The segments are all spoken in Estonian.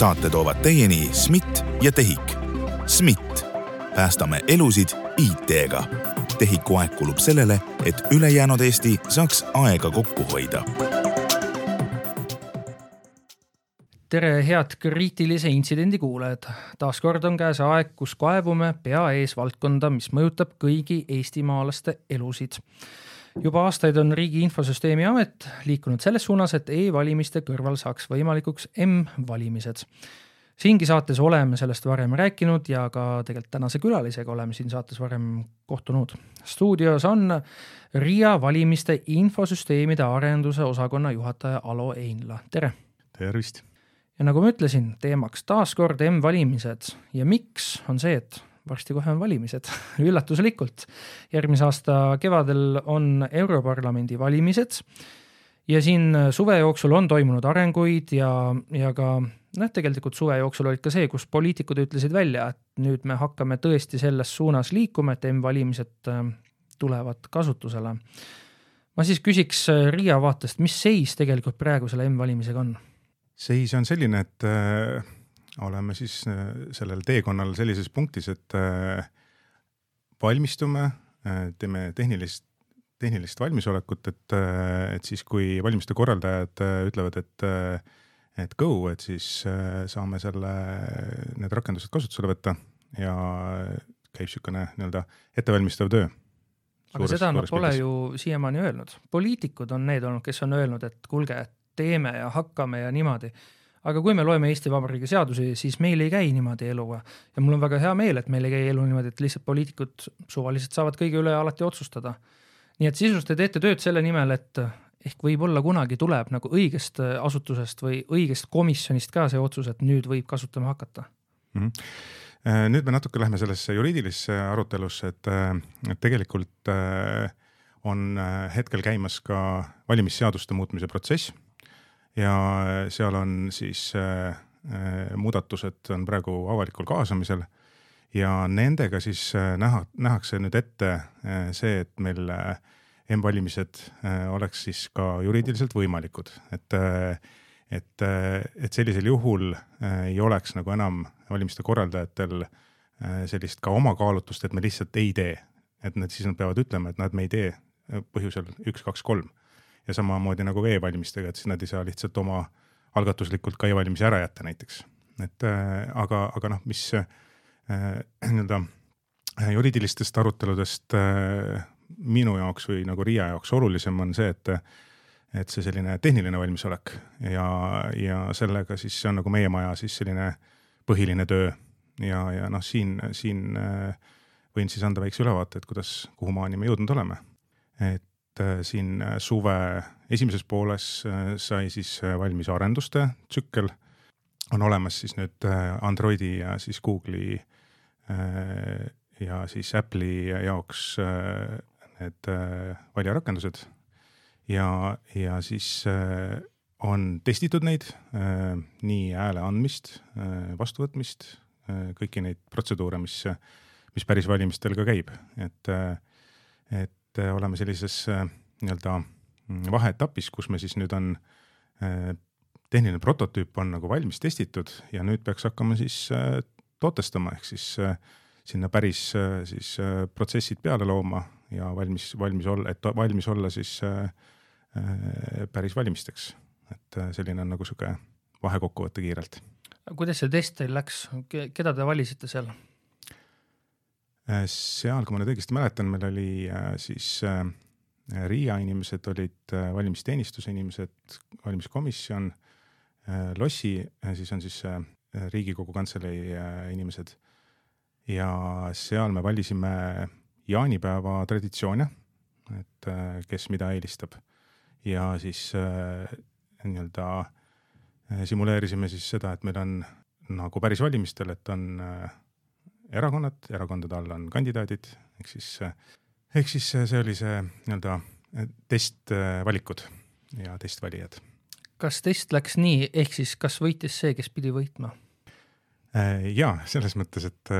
saate toovad teieni SMIT ja TEHIK. SMIT, päästame elusid IT-ga. TEHIK-u aeg kulub sellele, et ülejäänud Eesti saaks aega kokku hoida tere, head kriitilise intsidendi kuulajad. taas kord on käes aeg, kus kaevume pea ees valdkonda, mis mõjutab kõigi eestimaalaste elusid. Juba aastaid on Riigi Infosüsteemi Amet liikunud selles suunas, et e-valimiste kõrval saaks võimalikuks M-valimised. siingi saates oleme sellest varem rääkinud ja ka tegelikult tänase külalisega oleme siin saates varem kohtunud. stuudios on RIA valimiste infosüsteemide arenduse osakonna juhataja Alo Einla, tere! tervist! ja nagu ma ütlesin, teemaks taas kord M-valimised ja miks, on see, et varsti kohe on valimised üllatuslikult. järgmise aasta kevadel on Europarlamendi valimised ja siin suve jooksul on toimunud arenguid ja, ja ka noh, tegelikult suve jooksul olid ka see, kus poliitikud ütlesid välja, et nüüd me hakkame tõesti selles suunas liikuma, et M-valimised äh, tulevad kasutusele. ma siis küsiks äh, Riia vaatest, mis seis tegelikult praegu selle M-valimisega on seis on selline, et äh, oleme siis äh, sellel teekonnal sellises punktis, et äh, valmistume äh,, teeme tehnilist, tehnilist valmisolekut, et et siis, kui valimiste korraldajad ütlevad, et et go, et siis saame selle, need rakendused kasutusele võtta ja käib niisugune nii-öelda ettevalmistav töö. aga suures, seda nad pole pildis. ju siiamaani öelnud, poliitikud on need olnud, kes on öelnud, et kuulge, teeme ja hakkame ja niimoodi. Aga kui me loeme Eesti Vabariigi seadusi, siis meil ei käi niimoodi eluga ja mul on väga hea meel, et meil ei käi elu niimoodi, et lihtsalt poliitikud suvaliselt saavad kõige üle alati otsustada. nii et sisuliselt te teete tööd selle nimel, et ehk võib-olla kunagi tuleb nagu õigest asutusest või õigest komisjonist ka see otsus, et nüüd võib kasutama hakata mm. -hmm. nüüd me natuke lähme sellesse juriidilisse arutelusse, et, et tegelikult äh, on hetkel käimas ka valimisseaduste muutmise protsess ja seal on siis äh, äh, muudatused on praegu avalikul kaasamisel. Ja nendega siis äh, näha, nähakse nüüd ette äh, see, et meil äh, M-valimised äh, oleks siis ka juriidiliselt võimalikud, et äh, et, äh, et sellisel juhul äh, ei oleks nagu enam valimiste korraldajatel äh, sellist ka oma kaalutlust, et me lihtsalt ei tee. et nad siis nad peavad ütlema, et näed, me ei tee põhjusel üks, kaks, kolm ja samamoodi nagu e-valimistega, et siis nad ei saa lihtsalt oma algatuslikult ka e-valimisi ära jätta näiteks. et äh, aga, aga noh, mis äh, nii-öelda äh, juriidilistest aruteludest äh, minu jaoks või nagu Riia jaoks olulisem on see, et et see selline tehniline valmisolek ja, ja sellega siis see on nagu meie maja siis selline põhiline töö ja, ja noh, siin, siin äh, võin siis anda väikse ülevaate, et kuidas, kuhu maani me jõudnud oleme. et siin äh, suve esimeses pooles äh, sai siis valmis arenduste tsükkel. on olemas siis nüüd Androidi ja siis Google'i ja siis Apple'i jaoks need valijarakendused. ja, ja siis on testitud neid, nii hääle andmist, vastuvõtmist, kõiki neid protseduure, mis, mis päris valimistel ka käib, et, et et äh, oleme sellises äh, nii-öelda mm, vaheetapis, kus me siis nüüd on, äh, tehniline prototüüp on nagu valmis testitud ja nüüd peaks hakkama siis tootestama, ehk siis sinna päris siis protsessid peale looma ja valmis, valmis olla, et valmis olla siis päris valimisteks. et selline on nagu sihuke vahekokkuvõte kiirelt. kuidas see test teil läks, keda te valisite seal? Äh, seal, kui ma nüüd õigesti mäletan, meil oli äh, siis äh, Riia inimesed olid valimisteenistuse inimesed, valimiskomisjon, Lossi, siis on siis Riigikogu Kantselei inimesed. ja seal me valisime jaanipäeva traditsioone, et kes mida eelistab. ja siis nii-öelda simuleerisime siis seda, et meil on nagu päris valimistel, et on erakonnad, erakondade all on kandidaadid, ehk siis, ehk siis see oli see nii-öelda testvalikud ja testvalijad. kas test läks nii, ehk siis kas võitis see, kes pidi võitma? Äh, ja selles mõttes, et,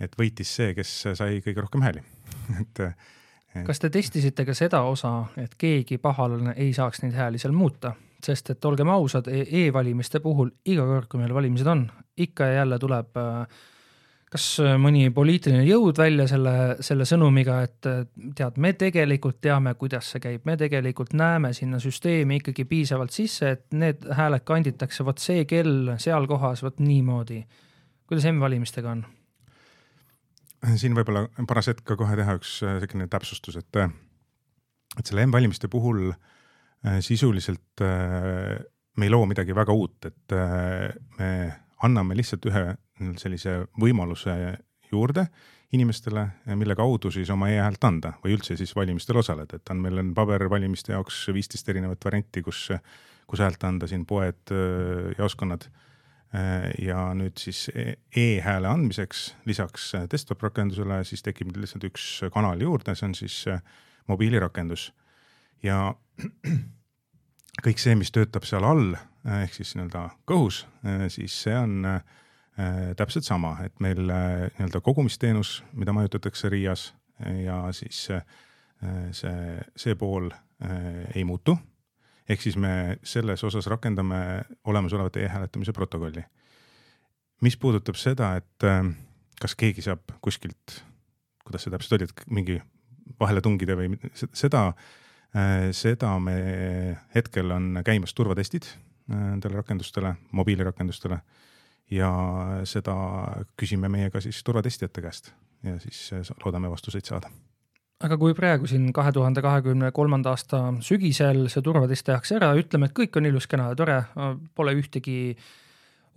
et võitis see, kes sai kõige rohkem hääli et, et.... kas te testisite ka seda osa, et keegi pahalane ei saaks neid hääli seal muuta? sest et olgem ausad e, e-valimiste puhul iga kord, kui meil valimised on, ikka ja jälle tuleb äh, kas mõni poliitiline jõud välja selle, selle sõnumiga, et tead, me tegelikult teame, kuidas see käib, me tegelikult näeme sinna süsteemi ikkagi piisavalt sisse, et need hääled kanditakse vot see kell seal kohas, vot niimoodi. kuidas M-valimistega on? siin võib-olla paras hetk ka kohe teha üks selline täpsustus, et, et selle M-valimiste puhul äh, sisuliselt äh, me ei loo midagi väga uut, et äh, me anname lihtsalt ühe sellise võimaluse juurde inimestele, mille kaudu siis oma e-häält anda või üldse siis valimistel osaleda, et on, meil on pabervalimiste jaoks viisteist erinevat varianti, kus, kus häält anda siin poed, jaoskonnad. ja nüüd siis e, e-hääle andmiseks lisaks desktop rakendusele siis tekib lihtsalt üks kanal juurde, see on siis mobiilirakendus ja kõik see, mis töötab seal all ehk siis nii-öelda kõhus, siis see on äh, täpselt sama, et meil äh, nii-öelda kogumisteenus, mida majutatakse RIA-s ja siis äh, see, see pool ei muutu. ehk siis me selles osas rakendame olemasolevat e-hääletamise protokolli. mis puudutab seda, et kas keegi saab kuskilt, kuidas see täpselt oli, et mingi vahele tungida või seda, seda me hetkel on käimas turvatestid nendele rakendustele, mobiilirakendustele. Ja seda küsime meie ka siis turvatestijate käest ja siis loodame vastuseid saada aga kui praegu siin kahe tuhande kahekümne kolmanda aasta sügisel see turvatest tehakse ära, ütleme, et kõik on ilus, kena ja tore, pole ühtegi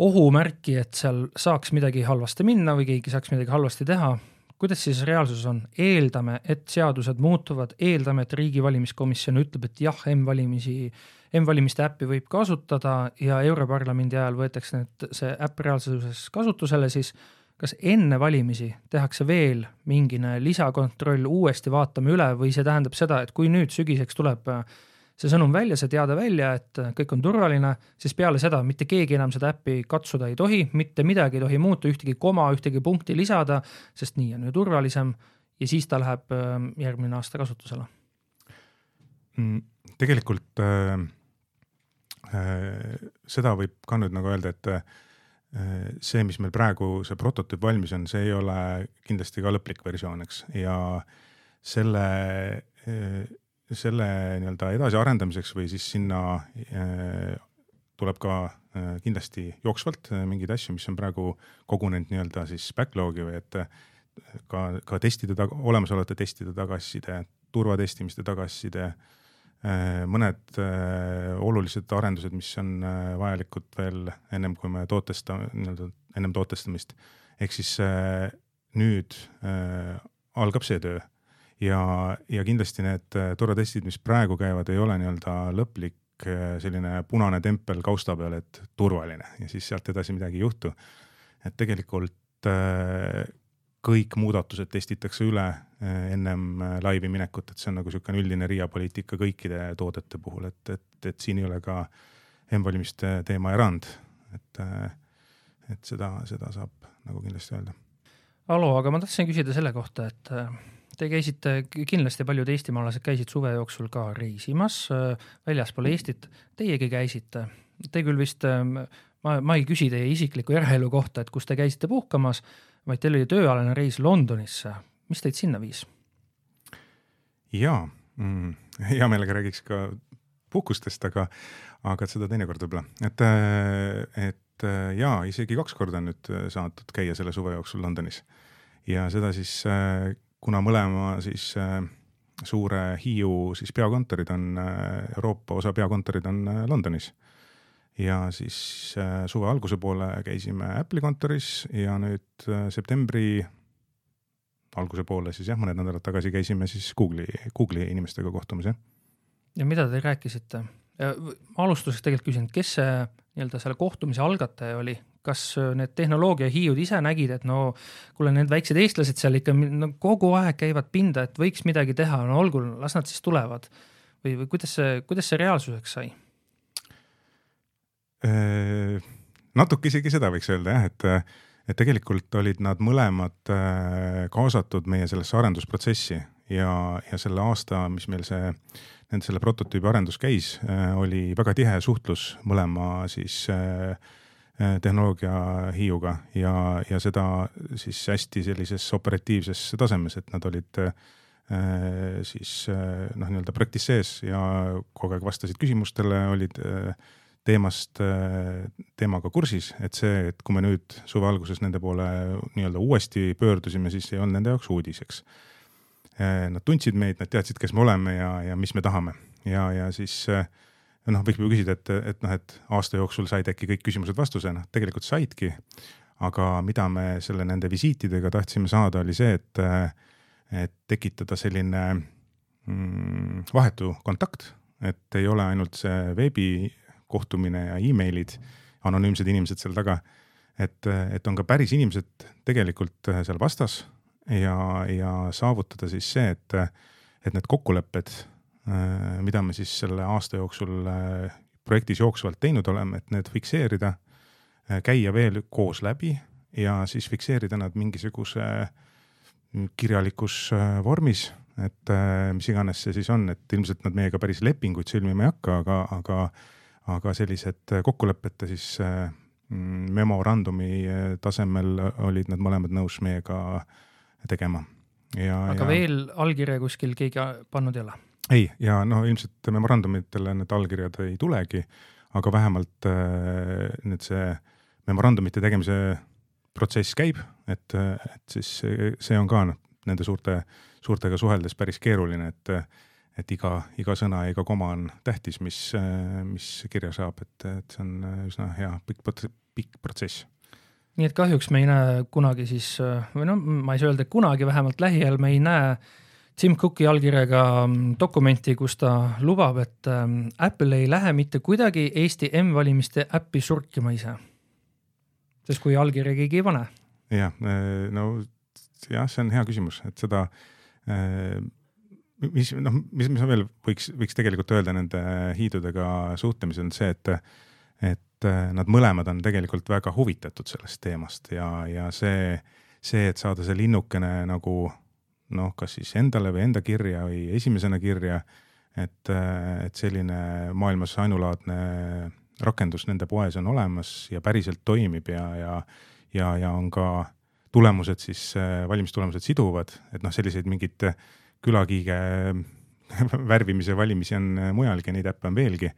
ohumärki, et seal saaks midagi halvasti minna või keegi saaks midagi halvasti teha. Kuidas siis reaalsuses on? eeldame, et seadused muutuvad, eeldame, et riigi valimiskomisjon ütleb, et jah, M-valimisi M-valimiste äppi võib kasutada ja Europarlamendi ajal võetakse need, see äpp reaalsuses kasutusele, siis kas enne valimisi tehakse veel mingine lisakontroll, uuesti vaatame üle või see tähendab seda, et kui nüüd sügiseks tuleb äh, see sõnum välja, see teade välja, et äh, kõik on turvaline, siis peale seda mitte keegi enam seda äppi katsuda ei tohi, mitte midagi ei tohi muuta, ühtegi koma, ühtegi punkti lisada, sest nii on ju turvalisem ja siis ta läheb äh, järgmine aasta kasutusele. Mm, tegelikult äh Äh, seda võib ka nüüd nagu öelda, et äh, see, mis meil praegu see prototüüp valmis on, see ei ole kindlasti ka lõplik versioon, eks, ja selle, äh, selle nii-öelda edasiarendamiseks või siis sinna tuleb ka kindlasti jooksvalt mingeid asju, mis on praegu kogunenud nii-öelda siis backlog'i või et ka, ka testide, olemasolevate testide tagasiside, turvatestimiste tagasiside Äh, mõned äh, olulised arendused, mis on äh, vajalikud veel ennem kui me tootesta-, nii-öelda ennem tootestamist. ehk siis nüüd algab see töö ja, ja kindlasti need turvatestid, mis praegu käivad, ei ole nii-öelda lõplik selline punane tempel kausta peal, et turvaline ja siis sealt edasi midagi ei juhtu. et tegelikult kõik muudatused testitakse üle ennem laivi minekut, et see on nagu niisugune üldine RIA poliitika kõikide toodete puhul, et, et, et siin ei ole ka M-valimiste teema erand, et, et seda, seda saab nagu kindlasti öelda. Alo, aga ma tahtsin küsida selle kohta, et te käisite, kindlasti paljud eestimaalased käisid suve jooksul ka reisimas väljaspool Eestit, teiegi käisite, te küll vist, ma, ma ei küsi teie isikliku eraelu kohta, et kus te käisite puhkamas vaid teil oli tööalane reis Londonisse. mis teid sinna viis? jaa mm,, hea meelega räägiks ka puhkustest, aga, aga seda teinekord võib-olla, et, et jaa, isegi kaks korda on nüüd saadud käia selle suve jooksul Londonis. ja seda siis, kuna mõlema siis suure Hiiu siis peakontorid on, Euroopa osa peakontorid on Londonis ja siis äh, suve alguse poole käisime Apple'i kontoris ja nüüd äh, septembri alguse poole siis jah, mõned nädalad tagasi käisime siis Google'i, Google'i inimestega kohtumas, jah. ja mida te rääkisite? alustuseks tegelikult küsin, kes see nii-öelda selle kohtumise algataja oli, kas äh, need tehnoloogiahiiud ise nägid, et no kuule, need väiksed eestlased seal ikka no, kogu aeg käivad pinda, et võiks midagi teha, no olgu, las nad siis tulevad. või, või kuidas see, kuidas see reaalsuseks sai? Äh, natuke isegi seda võiks öelda jah, et, et tegelikult olid nad mõlemad äh, kaasatud meie sellesse arendusprotsessi ja, ja selle aasta, mis meil see, nende selle prototüübi arendus käis, oli väga tihe suhtlus mõlema siis tehnoloogia hiiuga ja, ja seda siis hästi sellises operatiivses tasemes, et nad olid siis noh, nii-öelda projektis sees ja kogu aeg vastasid küsimustele, olid teemast, teemaga kursis, et see, et kui me nüüd suve alguses nende poole nii-öelda uuesti pöördusime, siis ei olnud nende jaoks uudiseks. Nad tundsid meid, nad teadsid, kes me oleme ja, ja mis me tahame ja, ja siis noh, võiks ju küsida, et, et noh, et aasta jooksul said äkki kõik küsimused vastuse, noh tegelikult saidki. aga mida me selle nende visiitidega tahtsime saada, oli see, et, et tekitada selline mm, vahetu kontakt, et ei ole ainult see veebi kohtumine ja emailid, anonüümsed inimesed seal taga. et, et on ka päris inimesed tegelikult seal vastas ja, ja saavutada siis see, et, et need kokkulepped, mida me siis selle aasta jooksul projektis jooksvalt teinud oleme, et need fikseerida, käia veel koos läbi ja siis fikseerida nad mingisuguse kirjalikus vormis, et mis iganes see siis on, et ilmselt nad meiega päris lepinguid sõlmima ei hakka, aga, aga aga sellised kokkulepete siis äh, mm, memorandumi äh, tasemel olid nad mõlemad nõus meiega tegema. ja, aga ja... veel allkirja kuskil keegi pannud ei ole? Ei, ja no ilmselt memorandumitele need allkirjad ei tulegi, aga vähemalt äh, nüüd see memorandumite tegemise protsess käib, et, et siis see on ka noh, nende suurte, suurtega suheldes päris keeruline, et et iga, iga sõna ja iga koma on tähtis, mis, mis kirja saab, et, et see on üsna hea pikk, pikk protsess. nii et kahjuks me ei näe kunagi siis või no ma ei saa öelda, et kunagi, vähemalt lähiajal me ei näe Tim Cooki allkirjaga dokumenti, kus ta lubab, et ähm, Apple ei lähe mitte kuidagi Eesti M-valimiste äppi surkima ise. sest kui allkirja keegi ei pane. jah, no jah, see on hea küsimus, et seda mis noh, mis, mis veel võiks, võiks tegelikult öelda nende hiidudega suhtlemisel on see, et, et nad mõlemad on tegelikult väga huvitatud sellest teemast ja, ja see, see, et saada see linnukene nagu noh, kas siis endale või enda kirja või esimesena kirja, et, et selline maailmas ainulaadne rakendus nende poes on olemas ja päriselt toimib ja, ja, ja, ja on ka tulemused siis, valimistulemused siduvad, et noh, selliseid mingeid külakiige värvimise valimisi on mujalgi, neid äppe on veelgi,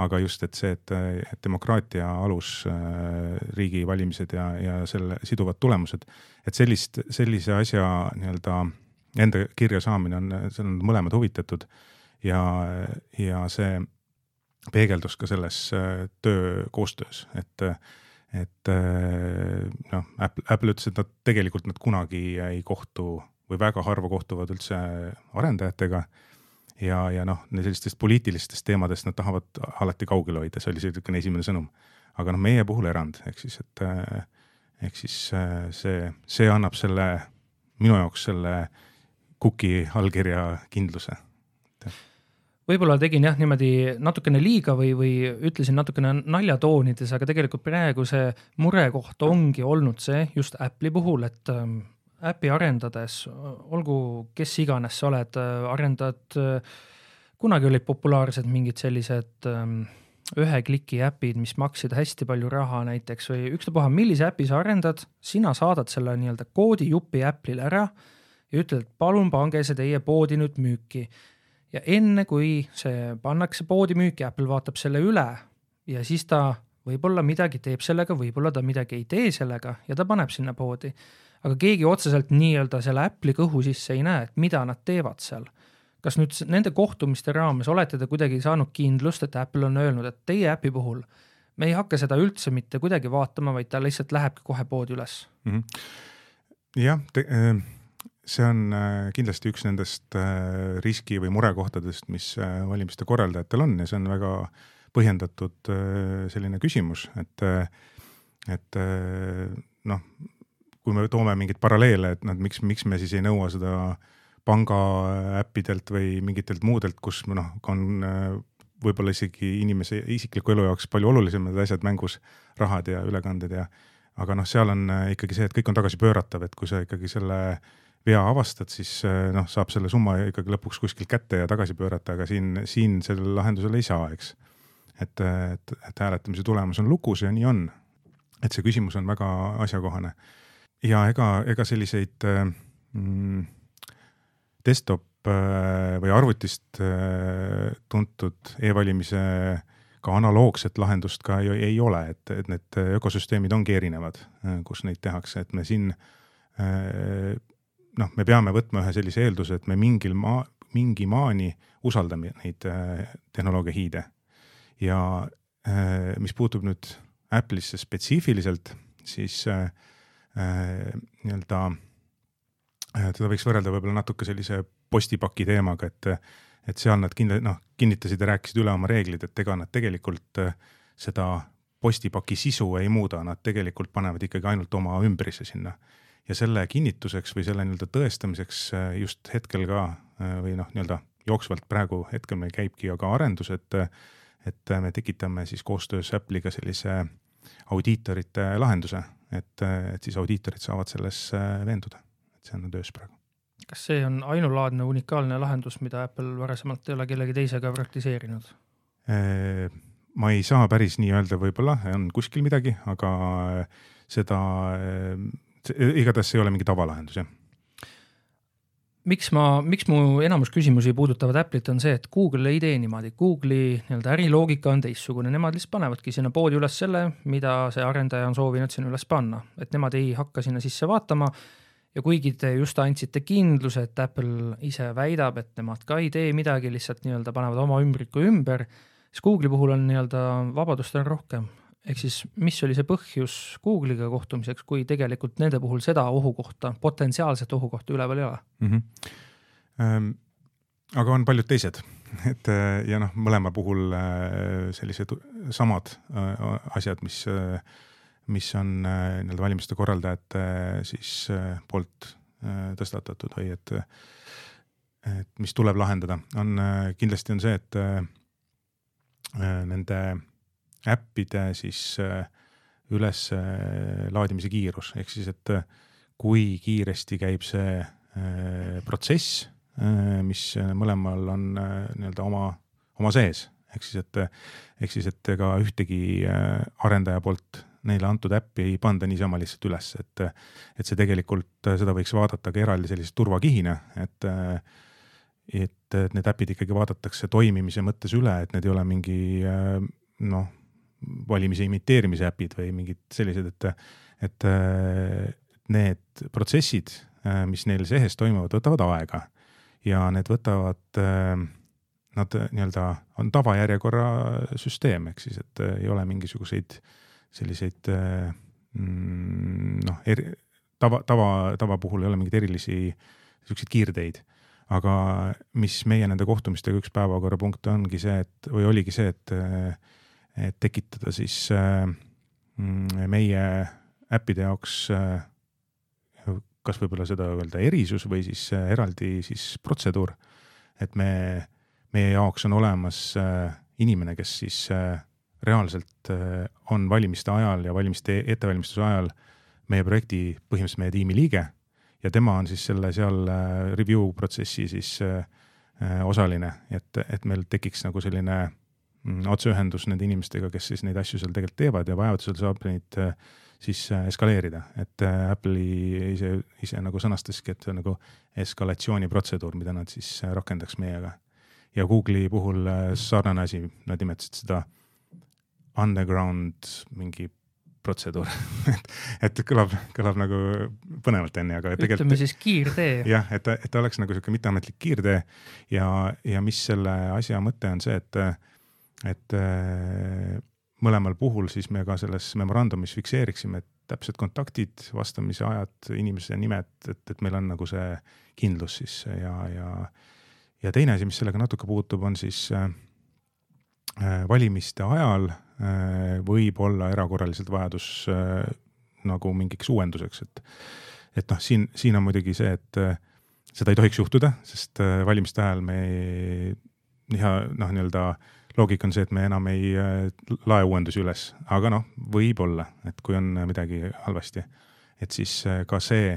aga just, et see, et demokraatia alus, äh, riigi valimised ja, ja selle siduvad tulemused, et sellist, sellise asja nii-öelda enda kirja saamine on, see on mõlemad huvitatud ja, ja see peegeldus ka selles äh, töö koostöös, et, et noh, Apple, Apple ütles, et nad tegelikult nad kunagi ei kohtu või väga harva kohtuvad üldse arendajatega. ja, ja noh, sellistest poliitilistest teemadest nad tahavad alati kaugel hoida, see oli niisugune esimene sõnum. aga noh, meie puhul erand, ehk siis, et ehk siis see, see annab selle, minu jaoks selle Cooki allkirja kindluse. Võib-olla tegin jah, niimoodi natukene liiga või, või ütlesin natukene naljatoonides, aga tegelikult praegu see murekoht ongi olnud see just Apple'i puhul, et äppi arendades, olgu kes iganes sa oled, arendad, kunagi olid populaarsed mingid sellised ähm, ühe kliki äpid, mis maksid hästi palju raha näiteks või ükstapuha, millise äpi sa arendad, sina saadad selle nii-öelda koodijupi Apple'ile ära ja ütled, et palun pange see teie poodi nüüd müüki. ja enne, kui see pannakse poodi müüki, Apple vaatab selle üle ja siis ta võib-olla midagi teeb sellega, võib-olla ta midagi ei tee sellega ja ta paneb sinna poodi aga keegi otseselt nii-öelda selle Apple'i kõhu sisse ei näe, et mida nad teevad seal. kas nüüd nende kohtumiste raames olete te kuidagi saanud kindlust, et Apple on öelnud, et teie äpi puhul me ei hakka seda üldse mitte kuidagi vaatama, vaid ta lihtsalt lähebki kohe poodi üles mm -hmm.? jah, äh, see on äh, kindlasti üks nendest äh, riski või murekohtadest, mis valimiste korraldajatel on ja see on väga põhjendatud selline küsimus, et, et noh, kui me toome mingeid paralleele, et noh, miks, miks me siis ei nõua seda panga äppidelt või mingitelt muudelt, kus noh, on äh, võib-olla isegi inimese isikliku elu jaoks palju olulisemad asjad mängus, rahad ja ülekanded ja aga noh, seal on äh, ikkagi see, et kõik on tagasipööratav, et kui sa ikkagi selle vea avastad, siis noh, saab selle summa ikkagi lõpuks kuskilt kätte ja tagasi pöörata, aga siin, siin sellel lahendusel ei saa, eks. et, et, et hääletamise tulemus on lukus ja nii on. et see küsimus on väga asjakohane. ja ega, ega selliseid mm, desktop või arvutist tuntud e-valimise ka analoogset lahendust ka ju ei ole, et, et need ökosüsteemid ongi erinevad, kus neid tehakse, et me siin noh, me peame võtma ühe sellise eelduse, et me mingil maa, mingi maani usaldame neid tehnoloogia hiide. ja mis puutub nüüd Apple'isse spetsiifiliselt, siis nii-öelda teda võiks võrrelda võib-olla natuke sellise postipaki teemaga, et et seal nad kindla-, noh, kinnitasid ja rääkisid üle oma reeglid, et ega nad tegelikult äh, seda postipaki sisu ei muuda, nad tegelikult panevad ikkagi ainult oma ümbrise sinna. Ja selle kinnituseks või selle nii-öelda tõestamiseks äh, just hetkel ka äh, või noh, nii-öelda jooksvalt praegu hetkel meil käibki ju ka arendus, et, et me tekitame siis koostöös Apple'iga sellise audiitorite lahenduse, et, et siis audiitorid saavad selles veenduda, et see on töös praegu kas see on ainulaadne unikaalne lahendus, mida Apple varasemalt ei ole kellegi teisega praktiseerinud? Äh, ma ei saa päris nii öelda, võib-olla on kuskil midagi, aga seda, äh, igatahes see ei ole mingi tavalahendus, jah. Miks ma, miks mu enamus küsimusi puudutavad Apple'it, on see, et Google ei tee niimoodi, Google'i nii-öelda äriloogika on teistsugune, nemad lihtsalt panevadki sinna poodi üles selle, mida see arendaja on soovinud sinna üles panna, et nemad ei hakka sinna sisse vaatama. Ja kuigi te just andsite kindluse, et Apple ise väidab, et nemad ka ei tee midagi, lihtsalt nii-öelda panevad oma ümbriku ümber, siis Google'i puhul on nii-öelda vabadust on rohkem. Ehk siis, mis oli see põhjus Google'iga kohtumiseks, kui tegelikult nende puhul seda ohukohta, potentsiaalset ohukohta üleval ei ole mm? -hmm. Ähm, aga on paljud teised, et äh, ja noh, mõlema puhul äh, sellised samad äh, asjad, mis mis on nii-öelda valimiste korraldajate siis poolt tõstatatud või et, et mis tuleb lahendada, on kindlasti on see, et nende äppide siis üleslaadimise kiirus, ehk siis, et kui kiiresti käib see protsess, mis mõlemal on nii-öelda oma, oma sees, ehk siis, et ehk siis, et ega ühtegi arendaja poolt neile antud äppi ei panda niisama lihtsalt üles, et, et see tegelikult, seda võiks vaadata ka eraldi sellise turvakihina, et, et need äpid ikkagi vaadatakse toimimise mõttes üle, et need ei ole mingi noh, valimise imiteerimise äpid või mingid sellised, et, et need protsessid, mis neil sees toimuvad, võtavad aega ja need võtavad nad nii-öelda on tavajärjekorra süsteem, ehk siis, et ei ole mingisuguseid selliseid noh, tava, tava, tava puhul ei ole mingeid erilisi siukseid kiirteid. aga mis meie nende kohtumistega üks päevakorrapunkt ongi see, et või oligi see, et, et tekitada siis mm, meie äppide jaoks kas võib-olla seda öelda erisus või siis eraldi siis protseduur, et me, meie jaoks on olemas inimene, kes siis reaalselt äh, on valimiste ajal ja valimiste ettevalmistuse ajal meie projekti põhimõtteliselt meie tiimi liige ja tema on siis selle seal äh, review protsessi siis äh, osaline, et, et meil tekiks nagu selline otseühendus nende inimestega, kes siis neid asju seal tegelikult teevad ja vajadusel saab neid siis eskaleerida, et Apple'i ise, ise nagu sõnastaski, et see on nagu eskalatsiooniprotseduur, mida nad siis rakendaks meiega. ja Google'i puhul sarnane asi, nad nimetasid seda underground mingi protseduur et, et kõlab, kõlab nagu põnevalt onju, aga tegelikult. ütleme siis kiirtee. jah, et, et ta oleks nagu sihuke mitteametlik kiirtee ja, ja mis selle asja mõte on see, et, et mõlemal puhul siis me ka selles memorandumis fikseeriksime täpsed kontaktid, vastamise ajad, inimese nimed, et, et meil on nagu see kindlus siis ja, ja, ja teine asi, mis sellega natuke puutub, on siis äh, valimiste ajal Äh, võib olla erakorraliselt vajadus äh, nagu mingiks uuenduseks, et, et noh, siin, siin on muidugi see, et äh, seda ei tohiks juhtuda, sest valimiste ajal me ei, ja noh, nii-öelda loogika on see, et me enam ei lae uuendusi üles, aga noh, võib-olla, et kui on midagi halvasti, et siis ka see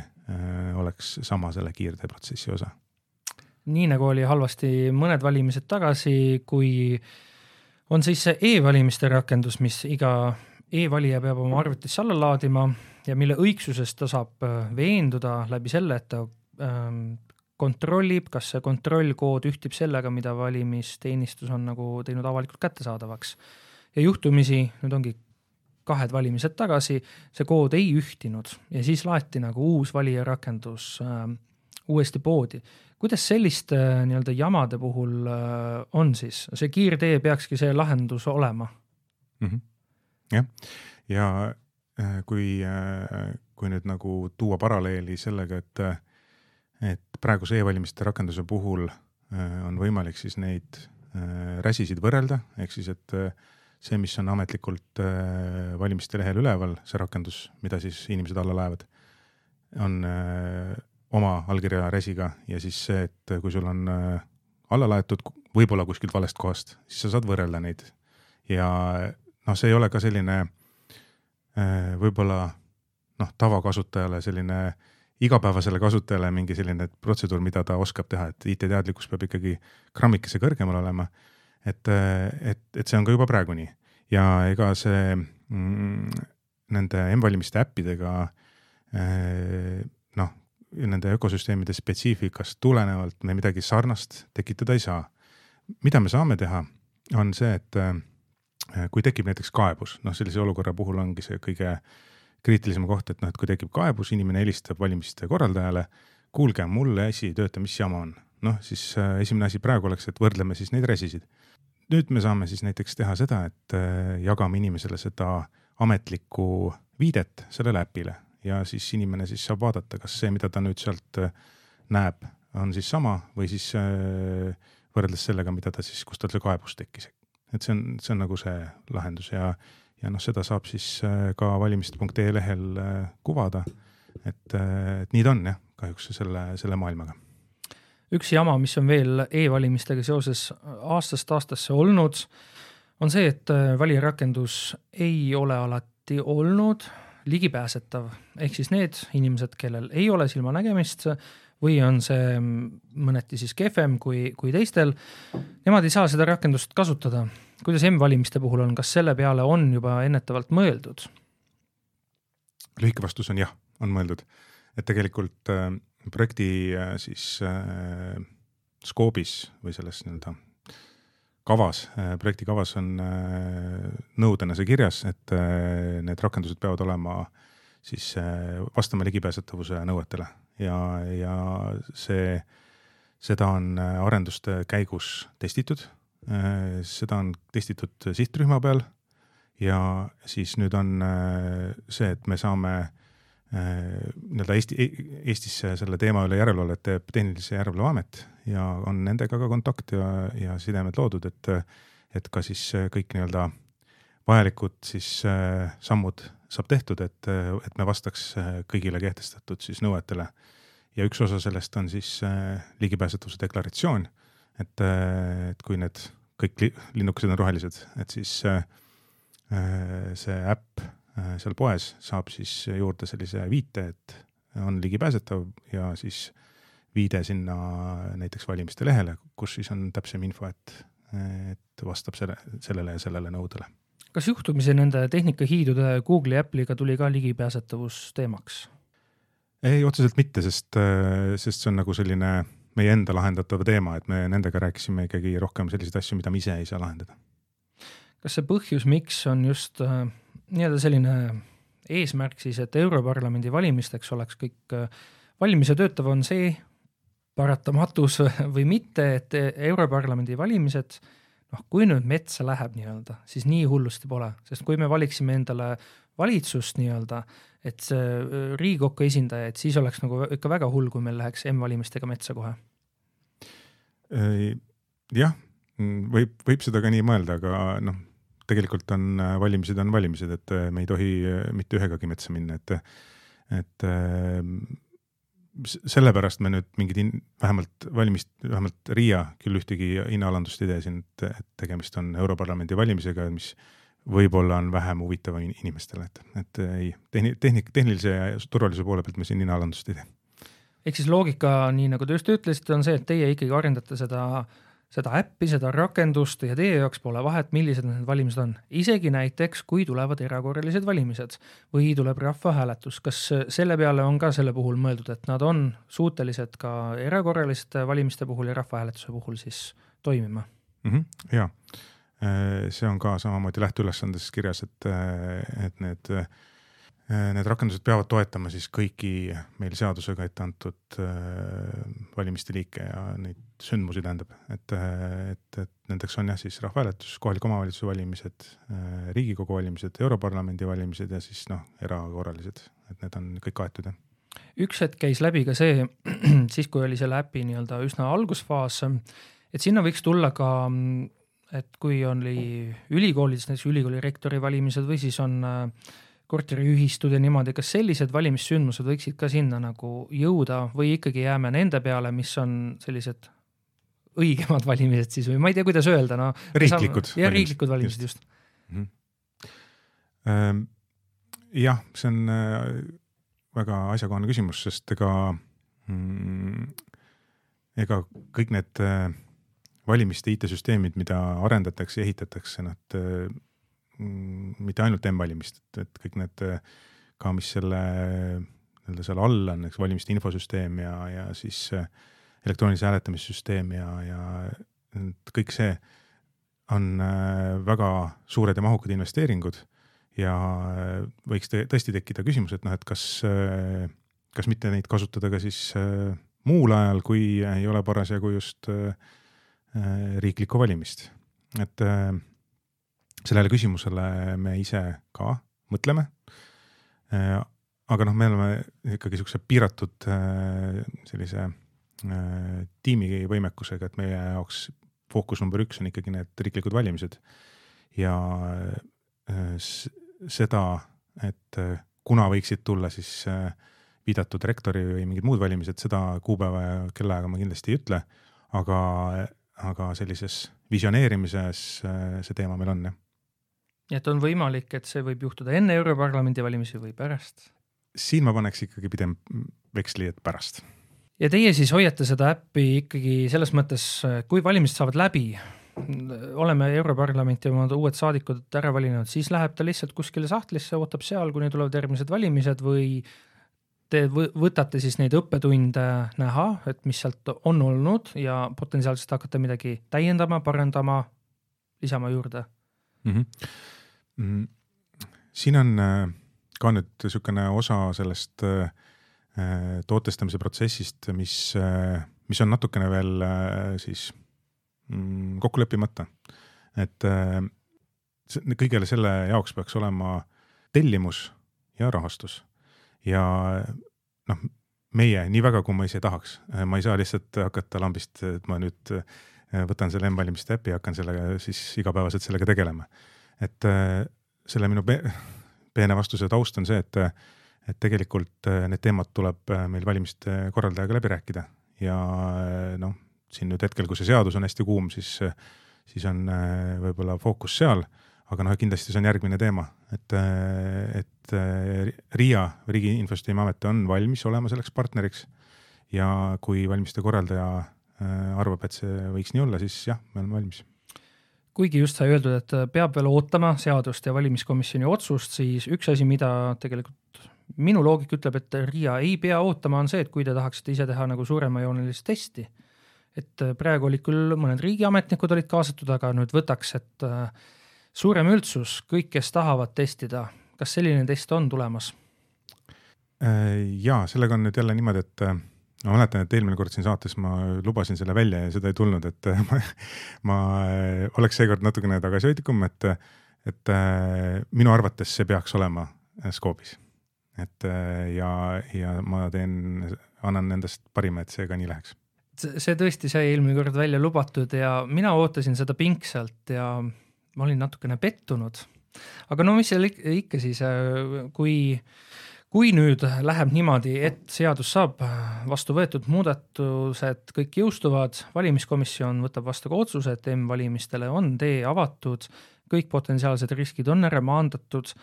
oleks sama selle kiirteeprotsessi osa. nii nagu oli halvasti mõned valimised tagasi, kui on siis see e-valimiste rakendus, mis iga e-valija peab oma arvutisse alla laadima ja mille õigsusest ta saab veenduda läbi selle, et ta ähm, kontrollib, kas see kontrollkood ühtib sellega, mida valimisteenistus on nagu teinud avalikult kättesaadavaks. ja juhtumisi, nüüd ongi kahed valimised tagasi, see kood ei ühtinud ja siis laeti nagu uus valijarakendus äh, uuesti poodi. kuidas selliste äh, nii-öelda jamade puhul äh, on siis, see kiirtee peakski see lahendus olema mm? -hmm. jah, ja äh, kui äh,, kui nüüd nagu tuua paralleeli sellega, et äh, et praeguse e-valimiste rakenduse puhul äh, on võimalik siis neid äh, räsisid võrrelda, ehk siis, et äh, see, mis on ametlikult valimiste lehel üleval, see rakendus, mida siis inimesed alla laevad, on oma allkirja räsiga ja siis see, et kui sul on alla laetud võib-olla kuskilt valest kohast, siis sa saad võrrelda neid. ja noh, see ei ole ka selline võib-olla noh, tavakasutajale selline äh, igapäevasele kasutajale mingi selline protseduur, mida ta oskab teha, et IT-teadlikkus peab ikkagi grammikese kõrgemal olema. et, et, et see on ka juba praegu nii ja ega see mm, nende M-valimiste äppidega eh, noh, nende ökosüsteemide spetsiifikast tulenevalt me midagi sarnast tekitada ei saa. mida me saame teha, on see, et eh, kui tekib näiteks kaebus, noh sellise olukorra puhul ongi see kõige äh, kriitilisem koht, et noh, et kui tekib kaebus, inimene helistab valimiste korraldajale, kuulge, mul asi ei tööta, mis jama on? noh, siis äh, esimene asi praegu oleks, et võrdleme siis neid resisid. nüüd me saame siis näiteks teha seda, et äh, jagame inimesele seda ametlikku viidet sellele äpile ja siis inimene siis saab vaadata, kas see, mida ta nüüd sealt äh, näeb, on siis sama või siis võrreldes sellega, mida ta siis, kus tal see kaebus tekkis. et see on, see on nagu see lahendus ja ja noh, seda saab siis äh, ka valimiste.ee lehel äh, kuvada. et, äh, et nii ta on jah, kahjuks selle, selle maailmaga. üks jama, mis on veel e-valimistega seoses aastast aastasse olnud, on see, et valijarakendus ei ole alati olnud ligipääsetav, ehk siis need inimesed, kellel ei ole silmanägemist või on see mõneti siis kehvem kui, kui teistel, nemad ei saa seda rakendust kasutada kuidas M-valimiste puhul on, kas selle peale on juba ennetavalt mõeldud? lühike vastus on jah, on mõeldud, et tegelikult äh, projekti äh, siis äh, skoobis või selles nii-öelda kavas äh,, projekti kavas on äh, nõudena see kirjas, et äh, need rakendused peavad olema siis vastama ligipääsetavuse nõuetele. Ja, ja see, seda on arenduste käigus testitud seda on testitud sihtrühma peal ja siis nüüd on äh, see, et me saame äh, nii-öelda Eesti, e-, Eestisse selle teema üle järelevalvet teeb Tehnilise Järelevalve Amet ja on nendega ka kontakt ja, ja sidemed loodud, et, et ka siis kõik nii-öelda vajalikud siis sammud saab tehtud, et, et me vastaks kõigile kehtestatud siis nõuetele. ja üks osa sellest on siis ligipääsetavuse deklaratsioon et, äh, et kui need kõik linnukesed on rohelised, et siis äh, äh, see äpp seal poes saab siis juurde sellise viite, et on ligipääsetav ja siis viide sinna näiteks valimiste lehele, kus siis on täpsem info, et, et vastab selle, sellele ja sellele nõudele. kas juhtumisi nende tehnikahiidude Google'i Apple'iga tuli ka ligipääsetavus teemaks? ei, otseselt mitte, sest, sest see on nagu selline meie enda lahendatav teema, et me nendega rääkisime ikkagi rohkem selliseid asju, mida me ise ei saa lahendada. kas see põhjus, miks on just äh, nii-öelda selline eesmärk siis, et Europarlamendi valimisteks oleks kõik äh, valmis ja töötav, on see paratamatus või mitte, et Europarlamendi valimised noh, kui nüüd metsa läheb nii-öelda, siis nii hullusti pole, sest kui me valiksime endale valitsust nii-öelda, et see äh, Riigikokku esindajaid, siis oleks nagu ikka väga hull, kui meil läheks M-valimistega metsa kohe. jah, võib, võib seda ka nii mõelda, aga noh, tegelikult on äh, valimised on valimised, et äh, me ei tohi mitte ühegagi metsa minna, et, et sellepärast me nüüd mingid in, vähemalt valimist, vähemalt Riia küll ühtegi hinnaalandust ei tee siin, et, et tegemist on Europarlamendi valimisega, mis võib-olla on vähem huvitav inimestele, et, et ei, tehni-, tehnik-, tehnilise ja turvalisuse poole pealt me siin ninaalandust ei tee. ehk siis loogika, nii nagu te just ütlesite, on see, et teie ikkagi arendate seda, seda äppi, seda rakendust ja teie jaoks pole vahet, millised need valimised on. isegi näiteks, kui tulevad erakorralised valimised või tuleb rahvahääletus, kas selle peale on ka selle puhul mõeldud, et nad on suutelised ka erakorraliste valimiste puhul ja rahvahääletuse puhul siis toimima mm? -hmm, jaa see on ka samamoodi lähteülesandes kirjas, et, äh, et need, äh, need rakendused peavad toetama siis kõiki meil seadusega ette antud valimiste liike ja neid sündmusi tähendab, et, et, et nendeks on jah, siis rahvahääletus, kohaliku omavalitsuse valimised, riigikogu valimised, europarlamendi valimised ja siis noh, erakorralised, et need on kõik kaetud jah. Üks hetk käis läbi ka see, siis kui oli selle äpi nii-öelda üsna algusfaas, et sinna võiks tulla ka mm, et kui oli ülikoolides näiteks ülikooli rektori valimised või siis on äh, korteriühistud ja niimoodi, kas sellised valimissündmused võiksid ka sinna nagu jõuda või ikkagi jääme nende peale, mis on sellised õigemad valimised siis või ma ei tea, kuidas öelda, no. riiklikud. jah, riiklikud valimised just, just.. Mm -hmm. jah, see on äh, väga asjakohane küsimus, sest ega mm,, ega kõik need äh, valimiste IT-süsteemid, mida arendatakse ehitatakse, nad mm, mitte ainult M-valimist, et, kõik need ka, mis selle nii-öelda seal all on, eks valimiste infosüsteem ja, ja siis elektroonilise hääletamissüsteem ja, ja kõik see on äh, väga suured ja mahukad investeeringud ja võiks te, tõesti tekkida küsimus, et noh, et kas, äh, kas mitte neid kasutada ka siis äh, muul ajal, kui ei ole parasjagu just äh, Äh, riiklikku valimist. et äh, sellele küsimusele me ise ka mõtleme. Äh, aga noh, me oleme ikkagi siukse piiratud sellise tiimi võimekusega, et meie jaoks fookus number üks on ikkagi need riiklikud valimised. ja seda, et kuna võiksid tulla siis viidatud rektori või mingid muud valimised, seda kuupäeva ja kellaaega ma kindlasti ei ütle, aga aga sellises visioneerimises äh, see teema meil on jah. nii et on võimalik, et see võib juhtuda enne Europarlamendi valimisi või pärast? siin ma paneks ikkagi pigem veksli, et pärast. ja teie siis hoiate seda äppi ikkagi selles mõttes, kui valimised saavad läbi, oleme Europarlamenti oma uued saadikud ära valinud, siis läheb ta lihtsalt kuskile sahtlisse, ootab seal, kuni tulevad järgmised valimised või te võtate siis neid õppetunde näha, et mis sealt on olnud ja potentsiaalselt hakkate midagi täiendama, parandama, lisama juurde mm? -hmm. siin on äh, ka nüüd niisugune osa sellest äh, tootestamise protsessist, mis, äh, mis on natukene veel siis mm, kokku leppimata. et kõigele selle jaoks peaks olema tellimus ja rahastus ja noh, meie, nii väga kui ma ise tahaks, ma ei saa lihtsalt hakata lambist, et ma nüüd äh, võtan selle M-valimiste äpi ja hakkan sellega siis igapäevaselt sellega tegelema. et äh, selle minu pe peene vastuse taust on see, et, et tegelikult äh, need teemad tuleb meil valimiste korraldajaga läbi rääkida ja noh, siin nüüd hetkel, kui see seadus on hästi kuum, siis, siis on võib-olla fookus seal aga noh, kindlasti see on järgmine teema, et, et RIA, Riigi Infosüsteemi Amet on valmis olema selleks partneriks. ja kui valimiste korraldaja äh, arvab, et see võiks nii olla, siis jah, me oleme valmis kuigi just sai öeldud, et peab veel ootama seadust ja valimiskomisjoni otsust, siis üks asi, mida tegelikult minu loogika ütleb, et RIA ei pea ootama, on see, et kui te tahaksite ise teha nagu suuremajoonelist testi, et praegu olid küll mõned riigiametnikud olid kaasatud, aga nüüd võtaks, et äh, suurem üldsus, kõik, kes tahavad testida, kas selline test on tulemas? Äh, ja sellega on nüüd jälle niimoodi, et äh, ma mäletan, et eelmine kord siin saates ma lubasin selle välja ja seda ei tulnud, et äh, ma, ma oleks seekord natukene tagasihoidlikum, et, et minu arvates see peaks olema skoobis. et ja, ja ma teen, annan endast parima, et see ka nii läheks see tõesti sai eelmine kord välja lubatud ja mina ootasin seda pingsalt ja ma olin natukene pettunud. Aga no mis seal ikka siis, äh, kui, kui nüüd läheb niimoodi, et seadus saab vastu võetud, muudatused kõik jõustuvad, valimiskomisjon võtab vastu ka otsuse, et M-valimistele on tee avatud, kõik potentsiaalsed riskid on ära maandatud,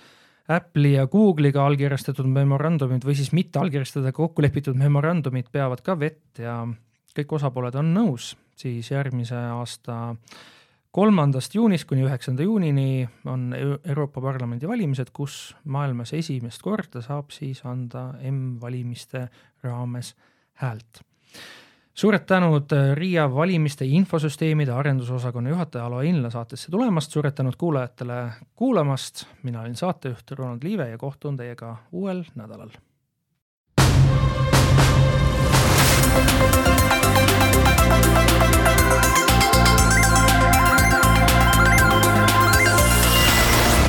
Apple'i ja Google'iga allkirjastatud memorandumid või siis mitte allkirjastada kokku lepitud memorandumid peavad ka vett ja kõik osapooled on nõus, siis järgmise aasta kolmandast juunist kuni üheksanda juunini on Euroopa Parlamendi valimised, kus maailmas esimest korda saab siis anda M-valimiste raames häält. suured tänud Riia valimiste infosüsteemide arendusosakonna juhataja Alo Inla saatesse tulemast, suured tänud kuulajatele kuulamast, mina olin saatejuht Ronald Liive ja kohtun teiega uuel nädalal.